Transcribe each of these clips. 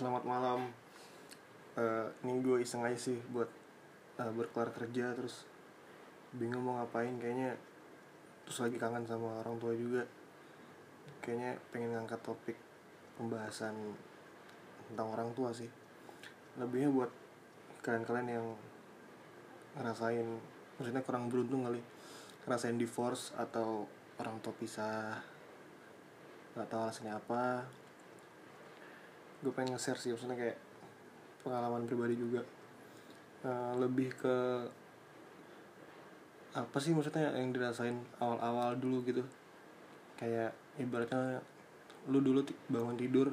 selamat malam. Eh, ini gue iseng aja sih buat uh, berkelar kerja terus bingung mau ngapain. Kayaknya terus lagi kangen sama orang tua juga. Kayaknya pengen ngangkat topik pembahasan tentang orang tua sih. Lebihnya buat kalian-kalian yang ngerasain maksudnya kurang beruntung kali ngerasain divorce atau orang tua pisah nggak tahu alasannya apa gue pengen nge-share sih maksudnya kayak pengalaman pribadi juga. Eh, lebih ke apa sih maksudnya yang dirasain awal-awal dulu gitu? Kayak ibaratnya lu dulu bangun tidur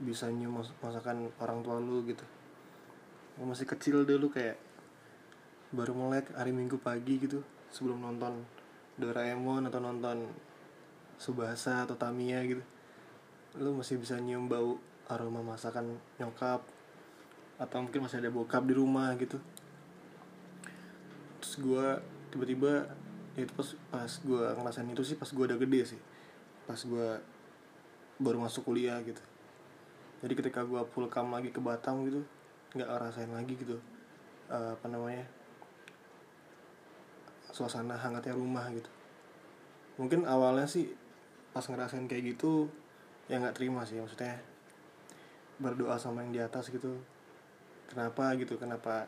bisa nyium mas- masakan orang tua lu gitu. Lu masih kecil dulu kayak baru melek hari minggu pagi gitu sebelum nonton Doraemon atau nonton Subasa atau Tamiya gitu. Lu masih bisa nyium bau aroma masakan nyokap atau mungkin masih ada bokap di rumah gitu. Terus gue tiba-tiba ya itu pas pas gue ngerasain itu sih pas gue udah gede sih. Pas gue baru masuk kuliah gitu. Jadi ketika gue full kam lagi ke Batam gitu nggak ngerasain lagi gitu eh, apa namanya suasana hangatnya rumah gitu. Mungkin awalnya sih pas ngerasain kayak gitu ya nggak terima sih maksudnya berdoa sama yang di atas gitu. Kenapa gitu? Kenapa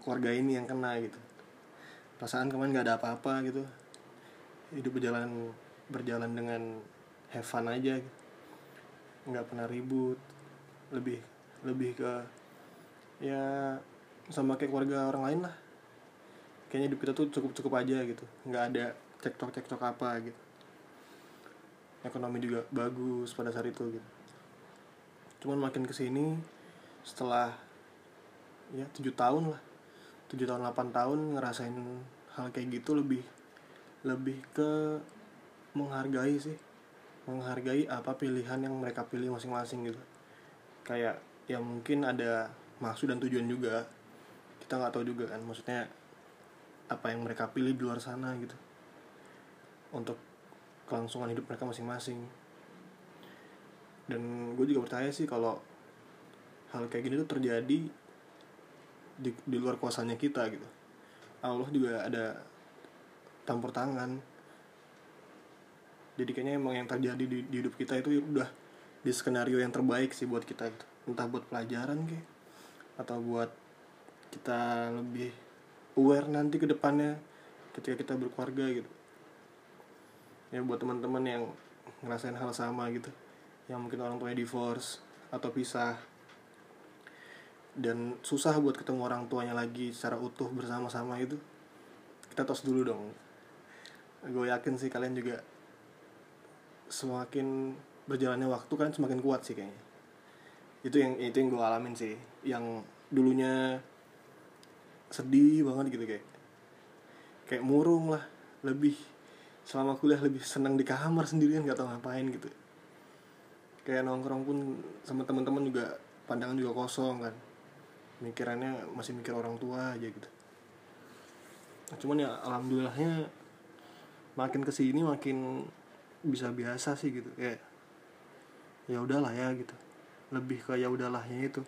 keluarga ini yang kena gitu? Perasaan kemarin nggak ada apa-apa gitu. Hidup berjalan berjalan dengan have fun aja gitu. nggak pernah ribut. Lebih lebih ke ya sama kayak keluarga orang lain lah. Kayaknya hidup kita tuh cukup cukup aja gitu. Nggak ada cekcok cekcok apa gitu. Ekonomi juga bagus pada saat itu gitu cuman makin ke sini setelah ya tujuh tahun lah. Tujuh tahun 8 tahun ngerasain hal kayak gitu lebih lebih ke menghargai sih. Menghargai apa pilihan yang mereka pilih masing-masing gitu. Kayak ya mungkin ada maksud dan tujuan juga. Kita nggak tahu juga kan maksudnya apa yang mereka pilih di luar sana gitu. Untuk kelangsungan hidup mereka masing-masing dan gue juga percaya sih kalau hal kayak gini tuh terjadi di, di luar kuasanya kita gitu. Allah juga ada campur tangan. Jadi kayaknya emang yang terjadi di, di hidup kita itu udah di skenario yang terbaik sih buat kita gitu. Entah buat pelajaran kayak atau buat kita lebih aware nanti ke depannya ketika kita berkeluarga gitu. Ya buat teman-teman yang ngerasain hal sama gitu yang mungkin orang tuanya divorce atau pisah. Dan susah buat ketemu orang tuanya lagi secara utuh bersama-sama itu kita tos dulu dong. Gue yakin sih kalian juga semakin berjalannya waktu kan semakin kuat sih kayaknya. Itu yang itu yang gue alamin sih. Yang dulunya sedih banget gitu kayak kayak murung lah lebih selama kuliah lebih senang di kamar sendirian nggak tahu ngapain gitu kayak nongkrong pun sama teman-teman juga pandangan juga kosong kan. Mikirannya masih mikir orang tua aja gitu. Nah, cuman ya alhamdulillahnya makin ke sini makin bisa biasa sih gitu. Kayak ya udahlah ya gitu. Lebih ke ya udahlah-nya itu.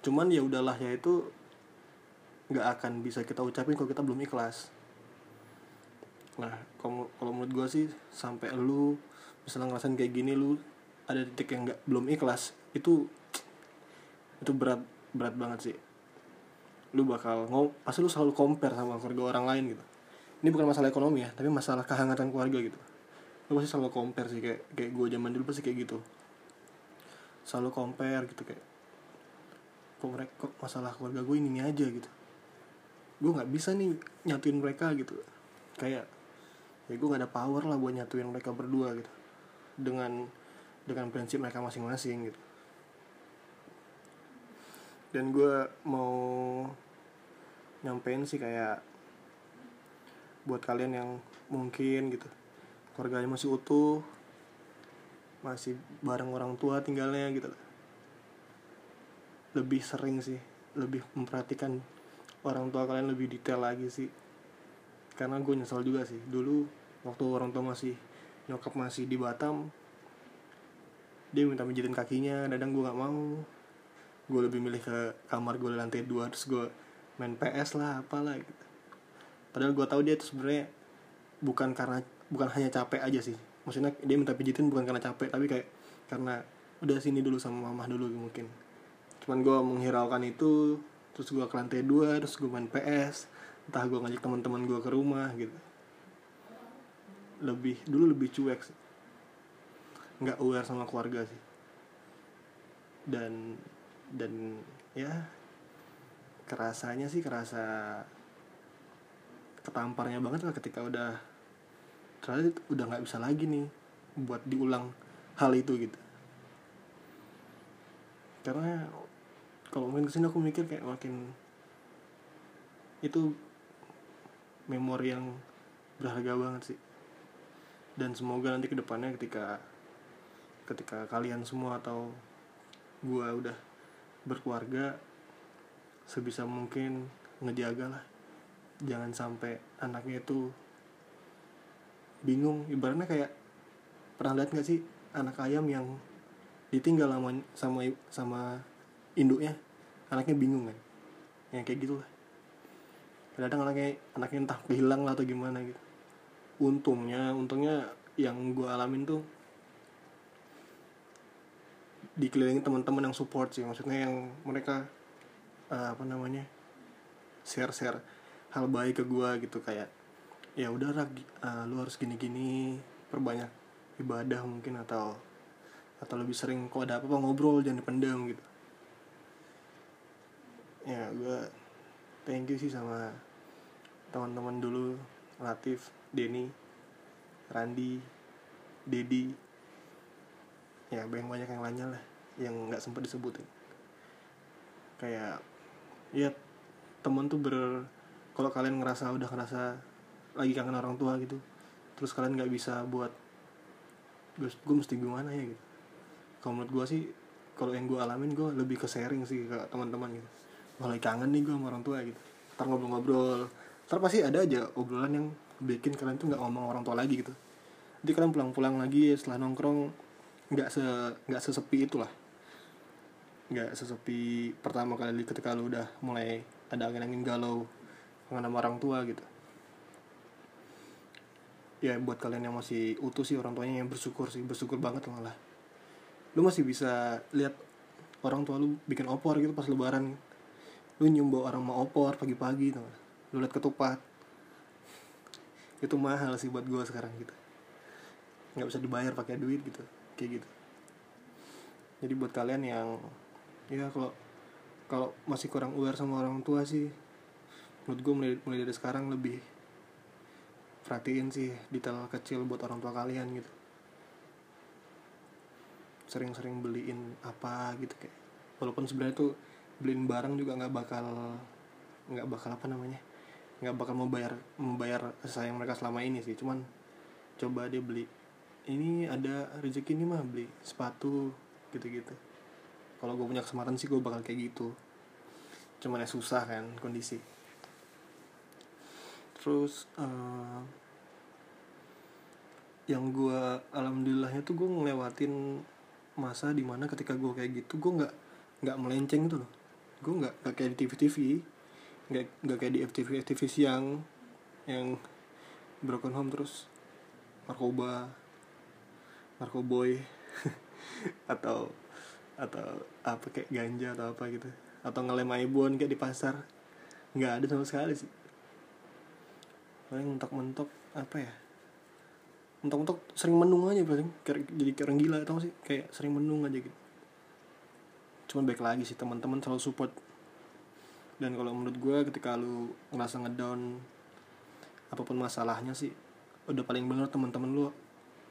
Cuman ya udahlah-nya itu nggak akan bisa kita ucapin kalau kita belum ikhlas. Nah kalau kalau menurut gue sih sampai lu misalnya ngerasain kayak gini lu ada titik yang nggak belum ikhlas itu itu berat berat banget sih. Lu bakal ngom pasti lu selalu compare sama keluarga orang lain gitu. Ini bukan masalah ekonomi ya tapi masalah kehangatan keluarga gitu. Lu pasti selalu compare sih kayak kayak gue zaman dulu pasti kayak gitu. Selalu compare gitu kayak kok mereka kok masalah keluarga gue ini, ini aja gitu. Gue nggak bisa nih nyatuin mereka gitu. Kayak ya gue gak ada power lah buat nyatuin mereka berdua gitu. Dengan dengan prinsip mereka masing-masing gitu. Dan gue mau nyampein sih kayak buat kalian yang mungkin gitu. Keluarganya masih utuh masih bareng orang tua tinggalnya gitu. Lebih sering sih lebih memperhatikan orang tua kalian lebih detail lagi sih. Karena gue nyesel juga sih. Dulu waktu orang tua masih nyokap masih di Batam dia minta mijitin kakinya kadang gue nggak mau. Gue lebih milih ke kamar gue lantai dua terus gue main PS lah apalah gitu. Padahal gue tahu dia itu sebenarnya bukan karena bukan hanya capek aja sih. Maksudnya dia minta pijitin bukan karena capek tapi kayak karena udah sini dulu sama mama dulu mungkin. Cuman gue menghiraukan itu terus gue ke lantai dua terus gue main PS entah gue ngajak teman-teman gue ke rumah gitu. Lebih dulu lebih cuek sih nggak aware sama keluarga sih. Dan dan ya kerasanya sih kerasa ketamparnya banget lah ketika udah ternyata udah nggak bisa lagi nih buat diulang hal itu gitu. Karena kalau main ke sini aku mikir kayak makin itu memori yang berharga banget sih. Dan semoga nanti ke depannya ketika ketika kalian semua atau gua udah berkeluarga sebisa mungkin ngejaga lah. Jangan sampai anaknya itu bingung. Ibaratnya kayak pernah lihat nggak sih anak ayam yang ditinggal sama sama sama induknya? Anaknya bingung kan? Yang kayak gitulah kadang anaknya anaknya entah hilang lah atau gimana gitu. Untungnya untungnya yang gue alamin tuh dikelilingi teman-teman yang support sih. Maksudnya yang mereka uh, apa namanya share share hal baik ke gue gitu. Kayak ya udah uh, lu harus gini-gini perbanyak ibadah mungkin atau atau lebih sering kok ada apa-apa ngobrol jangan dipendam gitu. Ya gue thank you sih sama teman-teman dulu Latif Denny Randi Dedi ya banyak banyak yang lainnya lah yang nggak sempat disebutin. Kayak ya temen tuh ber kalau kalian ngerasa udah ngerasa lagi kangen orang tua gitu terus kalian nggak bisa buat gue mesti gimana ya? gitu. Kalau menurut gue sih kalau yang gue alamin gue lebih ke sharing sih ke teman-teman gitu. Mulai kangen nih gue sama orang tua gitu. Ntar ngobrol-ngobrol. Ntar pasti ada aja obrolan yang bikin kalian tuh nggak ngomong orang tua lagi gitu. Jadi kalian pulang-pulang lagi setelah nongkrong nggak se nggak sesepi itulah. Nggak sesepi pertama kali ketika lu udah mulai ada angin-angin galau dengan sama orang tua gitu. Ya buat kalian yang masih utuh sih orang tuanya yang bersyukur sih bersyukur banget malah. Lu masih bisa lihat orang tua lu bikin opor gitu pas lebaran. Lu nyumbo orang mau opor pagi-pagi tuh lu lihat ketupat. Itu mahal sih buat gue sekarang gitu. Nggak bisa dibayar pakai duit gitu kayak gitu. Jadi buat kalian yang ya kalau kalau masih kurang aware sama orang tua sih menurut gue mulai, mulai dari sekarang lebih perhatiin sih detail kecil buat orang tua kalian gitu. Sering-sering beliin apa gitu kayak. Walaupun sebenarnya tuh beliin barang juga nggak bakal nggak bakal apa namanya nggak bakal membayar membayar sayang mereka selama ini sih. Cuman coba dia beli ini ada rezeki ini mah beli sepatu gitu-gitu. Kalau gue punya kesempatan sih gue bakal kayak gitu. Cuman ya susah kan kondisi. Terus uh, yang gue alhamdulillahnya tuh gue ngelewatin masa di mana ketika gue kayak gitu gue nggak nggak melenceng gitu loh. Gue nggak nggak kayak di TV TV nggak nggak kayak di FTV FTV siang yang broken home terus narkoba narkoboy. Atau atau apa kayak ganja atau apa gitu. Atau ngelem aibon kayak di pasar. Nggak ada sama sekali sih. Paling mentok-mentok apa ya? Mentok-mentok sering menung aja paling. Jadi kayak orang gila atau sih? Kayak sering menung aja gitu. Cuman baik lagi sih teman-teman selalu support. Dan kalau menurut gue ketika lu ngerasa ngedown apa pun masalahnya sih udah paling bener teman-teman lu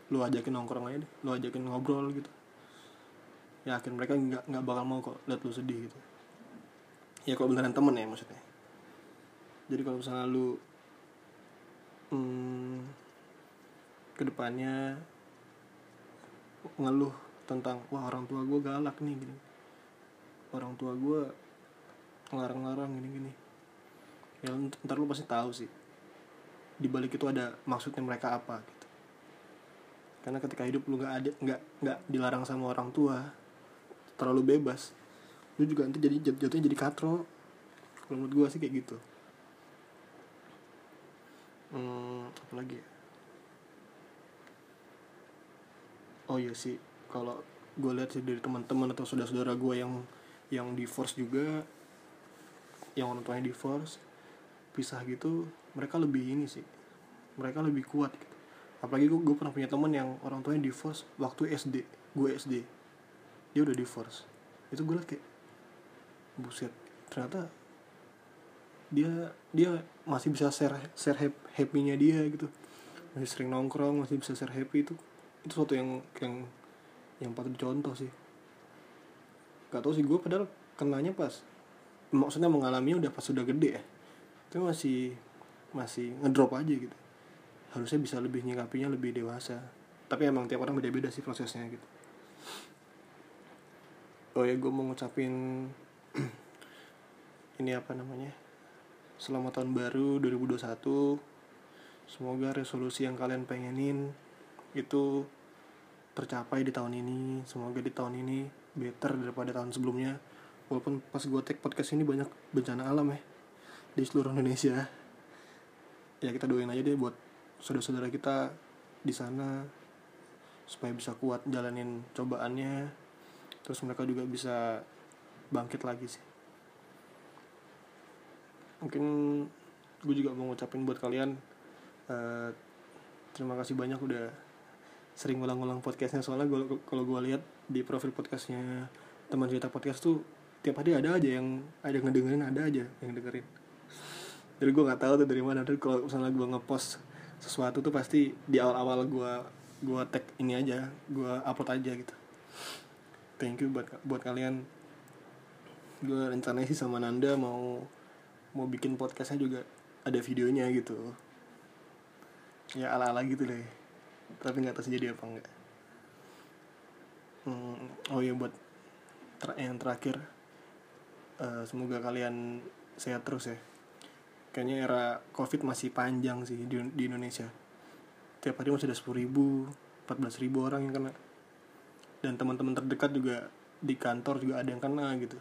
lu ajakin nongkrong aja deh lu ajakin ngobrol gitu. Yakin mereka nggak nggak bakal mau kok lihat lu sedih gitu. Ya kalau beneran temen ya maksudnya. Jadi kalau misalnya lu hmm, ke depannya ngeluh tentang wah orang tua gue galak nih gini. Orang tua gue ngarang-ngarang gini-gini. Ya ntar lu pasti tahu sih di balik itu ada maksudnya mereka apa gitu karena ketika hidup lu nggak ada nggak nggak dilarang sama orang tua terlalu bebas lu juga nanti jadi jat- jatuhnya jadi katro. Kalau menurut gua sih kayak gitu. Hmm, apa lagi ya? Oh iya sih kalau gue lihat sih dari teman-teman atau saudara-saudara gue yang yang divorce juga yang orang tuanya divorce pisah gitu mereka lebih ini sih mereka lebih kuat apalagi gue, gue pernah punya teman yang orang tuanya divorce waktu SD gue SD dia udah divorce. Itu gue liat kayak buset ternyata dia dia masih bisa share share hap- happy-nya dia gitu. Masih sering nongkrong masih bisa share happy itu itu sesuatu yang yang yang patut dicontoh sih. Gak tau sih gue padahal kenanya pas maksudnya mengalaminya udah pas sudah gede ya. Itu masih masih ngedrop aja gitu harusnya bisa lebih nyikapinya lebih dewasa. Tapi emang tiap orang beda-beda sih prosesnya gitu. Oh ya gue mau ngucapin ini apa namanya? Selamat tahun baru 2021 semoga resolusi yang kalian pengenin itu tercapai di tahun ini. Semoga di tahun ini better daripada tahun sebelumnya. Walaupun pas gue take podcast ini banyak bencana alam ya di seluruh Indonesia. Ya kita doain aja deh buat saudara-saudara kita di sana supaya bisa kuat jalanin cobaannya. Terus mereka juga bisa bangkit lagi sih. Mungkin gue juga mau ngucapin buat kalian eh, terima kasih banyak udah sering ulang-ulang podcastnya. Soalnya kalau gue lihat di profil podcastnya teman cerita podcast tuh tiap hari ada aja yang ada ngedengerin ada aja yang dengerin. Jadi gue nggak tahu tuh dari mana. Tapi kalau misalnya gue ngepost sesuatu tuh pasti di awal-awal gue gue tag ini aja gue upload aja gitu. Thank you buat buat kalian. Gue rencananya sih sama Nanda mau mau bikin podcastnya juga ada videonya gitu. Ya ala-ala gitu deh. Tapi nggak tahu jadi apa enggak hmm, oh iya buat ter yang terakhir eh, semoga kalian sehat terus ya kayaknya era covid masih panjang sih di, di Indonesia. Tiap hari masih ada sepuluh ribu 14 ribu orang yang kena. Dan teman-teman terdekat juga di kantor juga ada yang kena gitu.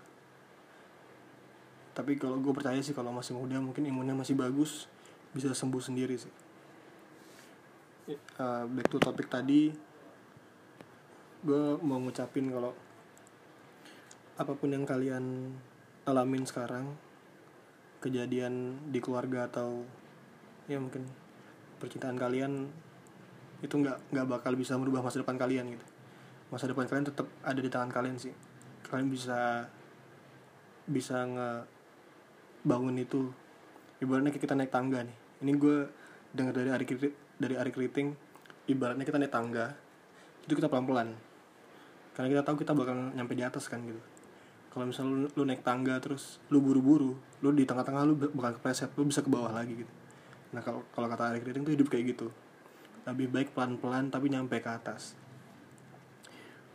Tapi kalau gue percaya sih kalau masih muda mungkin imunnya masih bagus bisa sembuh sendiri sih. Uh, back to topik tadi gue mau ngucapin kalau apa pun yang kalian alamin sekarang kejadian di keluarga atau ya mungkin percintaan kalian itu nggak nggak bakal bisa merubah masa depan kalian gitu. Masa depan kalian tetap ada di tangan kalian sih. Kalian bisa bisa nge bangun itu. Ibaratnya kita naik tangga nih. Ini gue dengar dari Ari dari Ari Kriting ibaratnya kita naik tangga itu kita pelan pelan karena kita tahu kita bakal nyampe di atas kan gitu kalau misalnya lu, lu naik tangga terus lu buru buru lu di tengah tengah lu bakal kepleset lu bisa ke bawah lagi gitu. Nah kalau kalau kata Ari Kriting tuh hidup kayak gitu. Lebih baik pelan pelan tapi nyampe ke atas.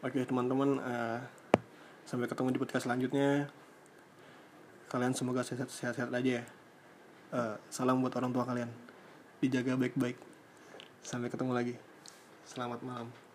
Oke teman-teman uh, sampai ketemu di podcast selanjutnya. Kalian semoga sehat-sehat aja ya. Uh, salam buat orang tua kalian. Dijaga baik-baik. Sampai ketemu lagi. Selamat malam